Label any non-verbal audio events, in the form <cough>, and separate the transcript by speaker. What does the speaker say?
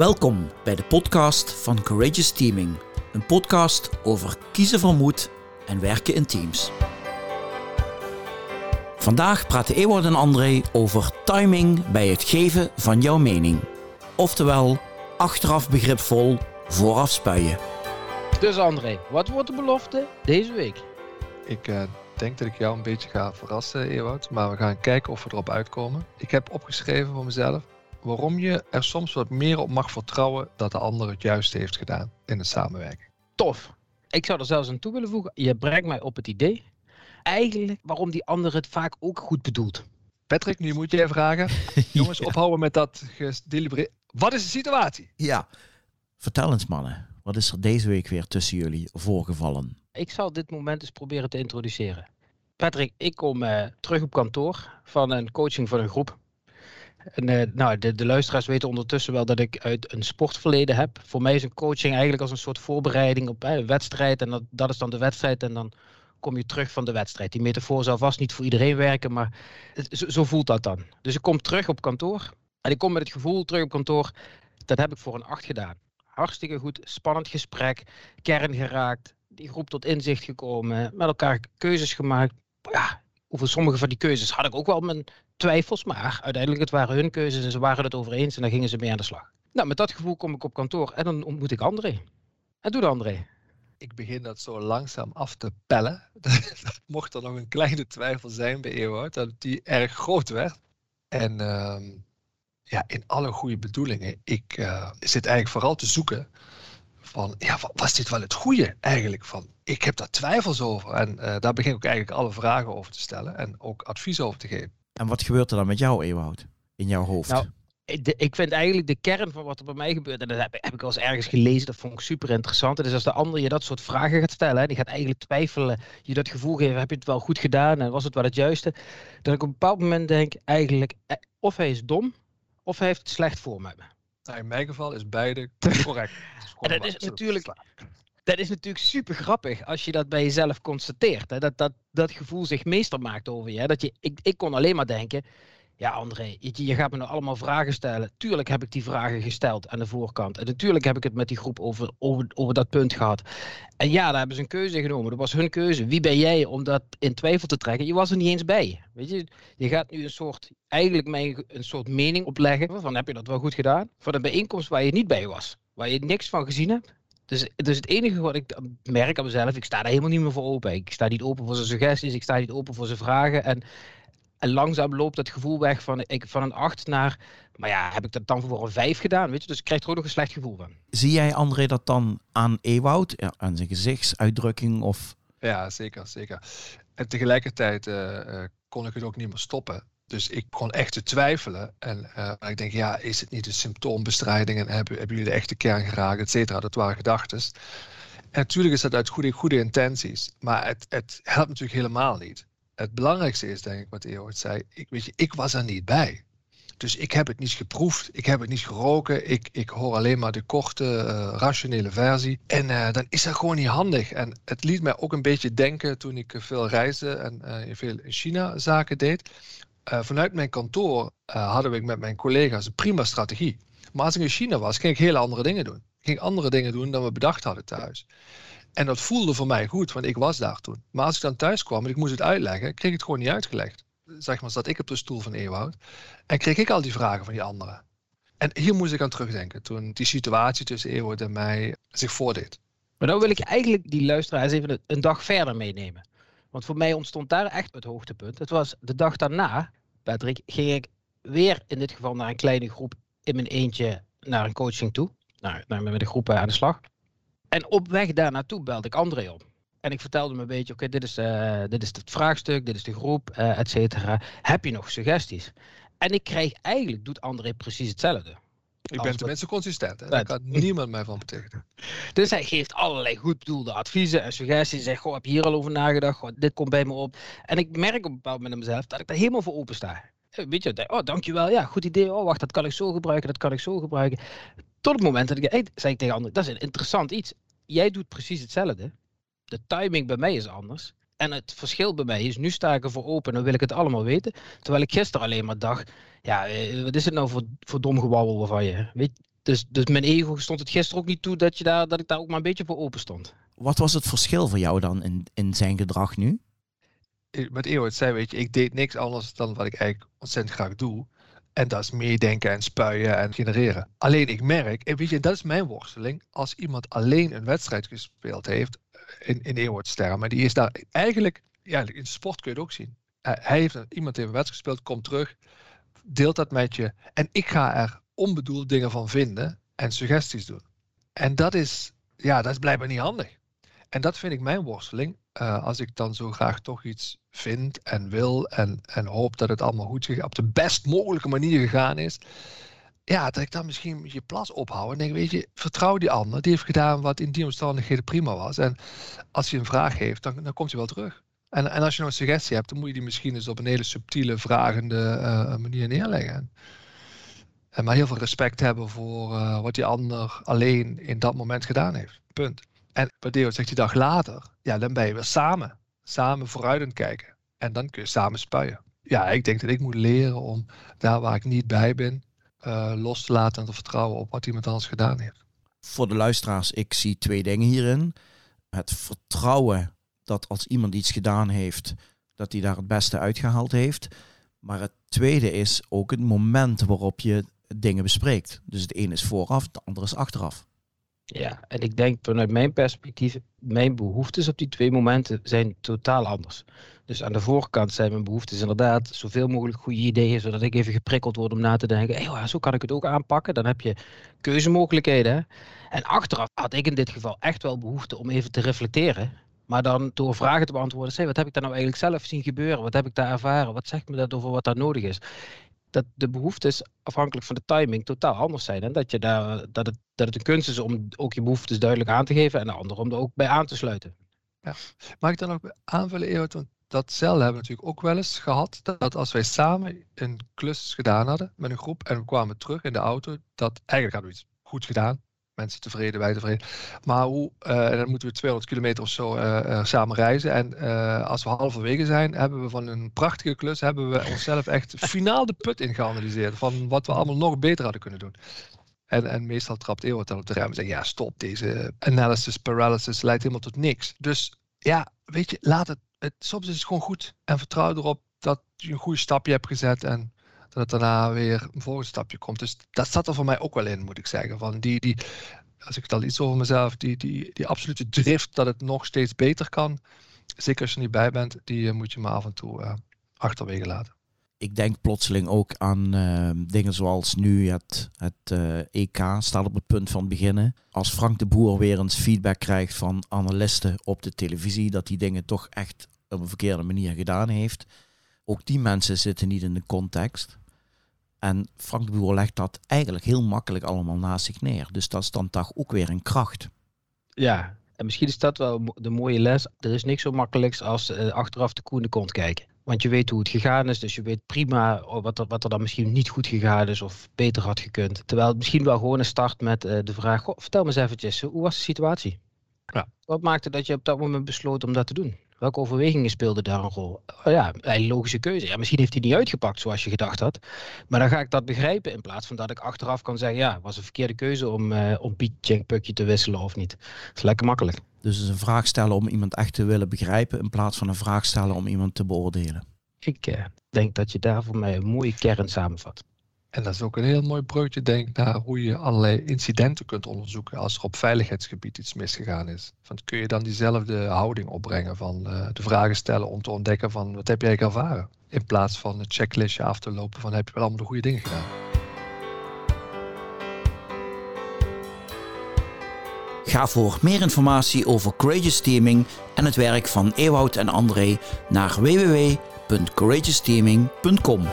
Speaker 1: Welkom bij de podcast van Courageous Teaming. Een podcast over kiezen van moed en werken in teams. Vandaag praten Ewart en André over timing bij het geven van jouw mening. Oftewel, achteraf begripvol, vooraf spuien.
Speaker 2: Dus André, wat wordt de belofte deze week?
Speaker 3: Ik uh, denk dat ik jou een beetje ga verrassen, Ewout. Maar we gaan kijken of we erop uitkomen. Ik heb opgeschreven voor mezelf waarom je er soms wat meer op mag vertrouwen dat de ander het juiste heeft gedaan in de samenwerking.
Speaker 2: Tof. Ik zou er zelfs aan toe willen voegen. Je brengt mij op het idee. Eigenlijk waarom die ander het vaak ook goed bedoelt.
Speaker 3: Patrick, nu moet je even vragen. <laughs> Jongens, ophouden met dat gedelibereerd. Wat is de situatie?
Speaker 1: Ja, vertel eens mannen. Wat is er deze week weer tussen jullie voorgevallen?
Speaker 2: Ik zal dit moment eens proberen te introduceren. Patrick, ik kom uh, terug op kantoor van een coaching van een groep. En, uh, nou, de, luisteraars weten ondertussen wel dat ik uit een sportverleden heb. Voor mij is een coaching eigenlijk als een soort voorbereiding op een wedstrijd. En dat, dat is dan de wedstrijd. En dan kom je terug van de wedstrijd. Die metafoor zal vast niet voor iedereen werken, maar zo, zo, voelt dat dan. Dus ik kom terug op kantoor. En ik kom met het gevoel terug op kantoor. Dat heb ik voor een acht gedaan. Hartstikke goed, spannend gesprek, kern geraakt, die groep tot inzicht gekomen, met elkaar keuzes gemaakt. Ja, over sommige van die keuzes had ik ook wel mijn twijfels, maar uiteindelijk het waren hun keuzes en ze waren het over eens en dan gingen ze mee aan de slag. Nou, met dat gevoel kom ik op kantoor en dan ontmoet ik André. En doe de André.
Speaker 3: Ik begin dat zo langzaam af te pellen. <laughs> Mocht er nog een kleine twijfel zijn bij Ewout, dat die erg groot werd. En uh, ja, in alle goede bedoelingen, ik uh, zit eigenlijk vooral te zoeken van, ja, was dit wel het goede eigenlijk? Van, ik heb daar twijfels over en uh, daar begin ik eigenlijk alle vragen over te stellen en ook advies over te geven.
Speaker 1: En wat gebeurt er dan met jou, Ewout, in jouw hoofd?
Speaker 2: Nou, ik vind eigenlijk de kern van wat er bij mij gebeurt, en dat heb, heb ik al eens ergens gelezen, dat vond ik super interessant. En dus als de ander je dat soort vragen gaat stellen, die gaat eigenlijk twijfelen, je dat gevoel geven, heb je het wel goed gedaan en was het wel het juiste? Dat ik op een bepaald moment denk, eigenlijk, eh, of hij is dom, of hij heeft het slecht voor me.
Speaker 3: Nou, in mijn geval is beide <laughs> correct.
Speaker 2: en dat is natuurlijk dat is natuurlijk super grappig als je dat bij jezelf constateert. Hè? Dat, dat dat gevoel zich meester maakt over je. Hè? Dat je ik, ik kon alleen maar denken, ja André, je, je gaat me nou allemaal vragen stellen. Tuurlijk heb ik die vragen gesteld aan de voorkant. En natuurlijk heb ik het met die groep over, over, dat punt gehad. En ja, daar hebben ze een keuze genomen. Dat was hun keuze. Wie ben jij om dat in twijfel te trekken? Je was er niet eens bij. Weet je, je gaat nu een soort, eigenlijk een soort mening opleggen. Van heb je dat wel goed gedaan? Voor een bijeenkomst waar je niet bij was. Waar je niks van gezien hebt. Dus, dus het enige wat ik merk aan mezelf, ik sta daar helemaal niet meer voor open. Ik sta niet open voor zijn suggesties, ik sta niet open voor zijn vragen. En, en langzaam loopt dat gevoel weg van, ik, van een 8 naar, maar ja, heb ik dat dan voor een 5 gedaan? Weet je? Dus ik krijg er ook nog een slecht gevoel van.
Speaker 1: Zie jij André dat dan aan Ewoud, ja, aan zijn gezichtsuitdrukking? Of...
Speaker 3: Ja, zeker, zeker. En tegelijkertijd uh, uh, kon ik het ook niet meer stoppen. Dus ik kon echt te twijfelen. En uh, ik denk, ja, is het niet een symptoombestrijding? En hebben, hebben jullie de echte kern geraakt, et cetera? Dat waren gedachten. En natuurlijk is dat uit goede, goede intenties. Maar het, het helpt natuurlijk helemaal niet. Het belangrijkste is, denk ik, wat Eeuwert zei. Ik, weet je, ik was er niet bij. Dus ik heb het niet geproefd, ik heb het niet geroken, ik, ik hoor alleen maar de korte, uh, rationele versie. En uh, dan is dat gewoon niet handig. En het liet mij ook een beetje denken toen ik veel reisde en veel in China zaken deed. Vanuit mijn kantoor hadden we met mijn collega's een prima strategie. Maar als ik in China was, ging ik hele andere dingen doen. Ik ging andere dingen doen dan we bedacht hadden thuis. En dat voelde voor mij goed, want ik was daar toen. Maar als ik dan thuis kwam en ik moest het uitleggen, kreeg ik het gewoon niet uitgelegd. Zeg maar, zat ik op de stoel van Ewoud en kreeg ik al die vragen van die anderen. En hier moest ik aan terugdenken, toen die situatie tussen Ewoud en mij zich voordeed.
Speaker 2: Maar dan wil ik eigenlijk die luisteraars even een dag verder meenemen. Want voor mij ontstond daar echt het hoogtepunt. Het was de dag daarna, Patrick, ging ik weer in dit geval naar een kleine groep in mijn eentje naar een coaching toe. Naar, met de groep aan de slag. En op weg daar naartoe belde ik André op. En ik vertelde hem een beetje, oké, dit, is, uh, dit is het vraagstuk, dit is de groep, uh, et cetera. Heb je nog suggesties? En ik krijg eigenlijk, doet André precies hetzelfde.
Speaker 3: Ik ben tenminste consistent. Hè? Daar kan niemand mij van betekenen.
Speaker 2: Dus hij geeft allerlei goed bedoelde adviezen en suggesties. Zegt, goh, heb je hier al over nagedacht? Goh, dit komt bij me op. En ik merk op een bepaald moment mezelf dat ik daar helemaal voor open sta. Weet je, oh, dankjewel. Ja, goed idee. Oh, wacht, dat kan ik zo gebruiken, dat kan ik zo gebruiken. Tot het moment dat ik, hey, zei ik tegen anderen, dat is een interessant iets. Jij doet precies hetzelfde. De timing bij mij is anders. En het verschil bij mij is, nu sta ik ervoor open en wil ik het allemaal weten. Terwijl ik gisteren alleen maar dacht, ja, wat is het nou voor, voor dom gewabbel van je? Weet, Dus, dus mijn ego stond het gisteren ook niet toe dat, je daar, dat ik daar ook maar een beetje voor open stond.
Speaker 1: Wat was het verschil voor jou dan in, in zijn gedrag nu?
Speaker 3: Met Eeuwert zei, weet je, ik deed niks anders dan wat ik eigenlijk ontzettend graag doe. En dat is meedenken en spuien en genereren. Alleen ik merk, en weet je, dat is mijn worsteling. Als iemand alleen een wedstrijd gespeeld heeft, in, in Eeuwarts termen, die is daar eigenlijk, ja, in sport kun je het ook zien. Uh, hij heeft, iemand heeft een wedstrijd gespeeld, komt terug, deelt dat met je. En ik ga er onbedoeld dingen van vinden en suggesties doen. En dat is, ja, dat is blijkbaar niet handig. En dat vind ik mijn worsteling. Uh, als ik dan zo graag toch iets vind en wil en, en hoop dat het allemaal goed op de best mogelijke manier gegaan is. Ja, dat ik dan misschien je plas ophoud en denk, weet je, vertrouw die ander. Die heeft gedaan wat in die omstandigheden prima was. En als je een vraag heeft, dan, dan komt hij wel terug. En, en als je nog een suggestie hebt, dan moet je die misschien eens op een hele subtiele, vragende uh, manier neerleggen. En maar heel veel respect hebben voor uh, wat die ander alleen in dat moment gedaan heeft. Punt. En Badeo zegt die dag later, ja, dan ben je weer samen. Samen vooruit aan het kijken. En dan kun je samen spuien. Ja, ik denk dat ik moet leren om daar waar ik niet bij ben, uh, los te laten en te vertrouwen op wat iemand anders gedaan heeft.
Speaker 1: Voor de luisteraars, ik zie twee dingen hierin. Het vertrouwen dat als iemand iets gedaan heeft, dat hij daar het beste uitgehaald heeft. Maar het tweede is ook het moment waarop je dingen bespreekt. Dus het een is vooraf, het andere is achteraf.
Speaker 2: Ja, en ik denk vanuit mijn perspectief, mijn behoeftes op die twee momenten zijn totaal anders. Dus aan de voorkant zijn mijn behoeftes inderdaad zoveel mogelijk goede ideeën, zodat ik even geprikkeld word om na te denken, hey, zo kan ik het ook aanpakken. Dan heb je keuzemogelijkheden. En achteraf had ik in dit geval echt wel behoefte om even te reflecteren. Maar dan door vragen te beantwoorden, zeg, wat heb ik daar nou eigenlijk zelf zien gebeuren? Wat heb ik daar ervaren? Wat zegt me dat over wat daar nodig is? Dat de behoeftes afhankelijk van de timing totaal anders zijn. En dat, je daar, dat, het, dat het een kunst is om ook je behoeftes duidelijk aan te geven en de andere om er ook bij aan te sluiten.
Speaker 3: Ja. Mag ik dan ook aanvullen, Ewout? Want datzelfde hebben we natuurlijk ook wel eens gehad. Dat als wij samen een klus gedaan hadden met een groep en we kwamen terug in de auto, dat eigenlijk hadden we iets goed gedaan mensen tevreden, wij tevreden. Maar hoe, uh, dan moeten we 200 kilometer of zo uh, samen reizen. En als we halverwege zijn, hebben we van een prachtige klus, hebben we onszelf echt finaal de put in geanalyseerd. Van wat we allemaal nog beter hadden kunnen doen. En, en meestal trapt Eeuwert dan op de rem en zegt, ja stop, deze analysis paralysis leidt helemaal tot niks. Dus ja, weet je, laat het, het soms is het gewoon goed. En vertrouw erop dat je een goede stapje hebt gezet en dat het daarna weer een volgende stapje komt. Dus dat zat er voor mij ook wel in, moet ik zeggen. Van die, die, als ik het al iets over mezelf, die, die, die absolute drift dat het nog steeds beter kan. Zeker als je er niet bij bent, die eh, moet je maar af en toe uh, achterwege laten.
Speaker 1: Ik denk plotseling ook aan uh, dingen zoals nu het, het EK staat op het punt van beginnen. Als Frank de Boer weer eens feedback krijgt van analisten op de televisie, dat die dingen toch echt op een verkeerde manier gedaan heeft. Ook die mensen zitten niet in de context. En Frank de Boer legt dat eigenlijk heel makkelijk allemaal naast zich neer. Dus dat is dan toch ook weer een kracht.
Speaker 2: Ja, en misschien is dat wel de mooie les. Er is niks zo makkelijks als uh, achteraf de koe in de kont kijken. Want je weet hoe het gegaan is, dus je weet prima wat er, wat er dan misschien niet goed gegaan is of beter had gekund. Terwijl het misschien wel gewoon een start met uh, de vraag, goh, vertel me eens eventjes, hoe was de situatie? Ja. Wat maakte dat je op dat moment besloot om dat te doen? Welke overwegingen speelden daar een rol? Oh ja, een logische keuze. Ja, misschien heeft hij niet uitgepakt zoals je gedacht had. Maar dan ga ik dat begrijpen in plaats van dat ik achteraf kan zeggen... ja, het was een verkeerde keuze om, uh, om Pietje en Pukje te wisselen of niet. Dat is lekker makkelijk.
Speaker 1: Dus het is een vraag stellen om iemand echt te willen begrijpen... in plaats van een vraag stellen om iemand te beoordelen.
Speaker 2: Ik uh, denk dat je daar voor mij een mooie kern samenvat.
Speaker 3: En dat is ook een heel mooi breukje, denk naar hoe je allerlei incidenten kunt onderzoeken als er op veiligheidsgebied iets misgegaan is. Van, kun je dan diezelfde houding opbrengen van uh, de vragen stellen om te ontdekken van wat heb jij ervaren? In plaats van het checklistje af te lopen van heb je wel allemaal de goede dingen gedaan.
Speaker 1: Ga voor meer informatie over Courageous Teaming en het werk van Ewout en André naar www.courageousteaming.com.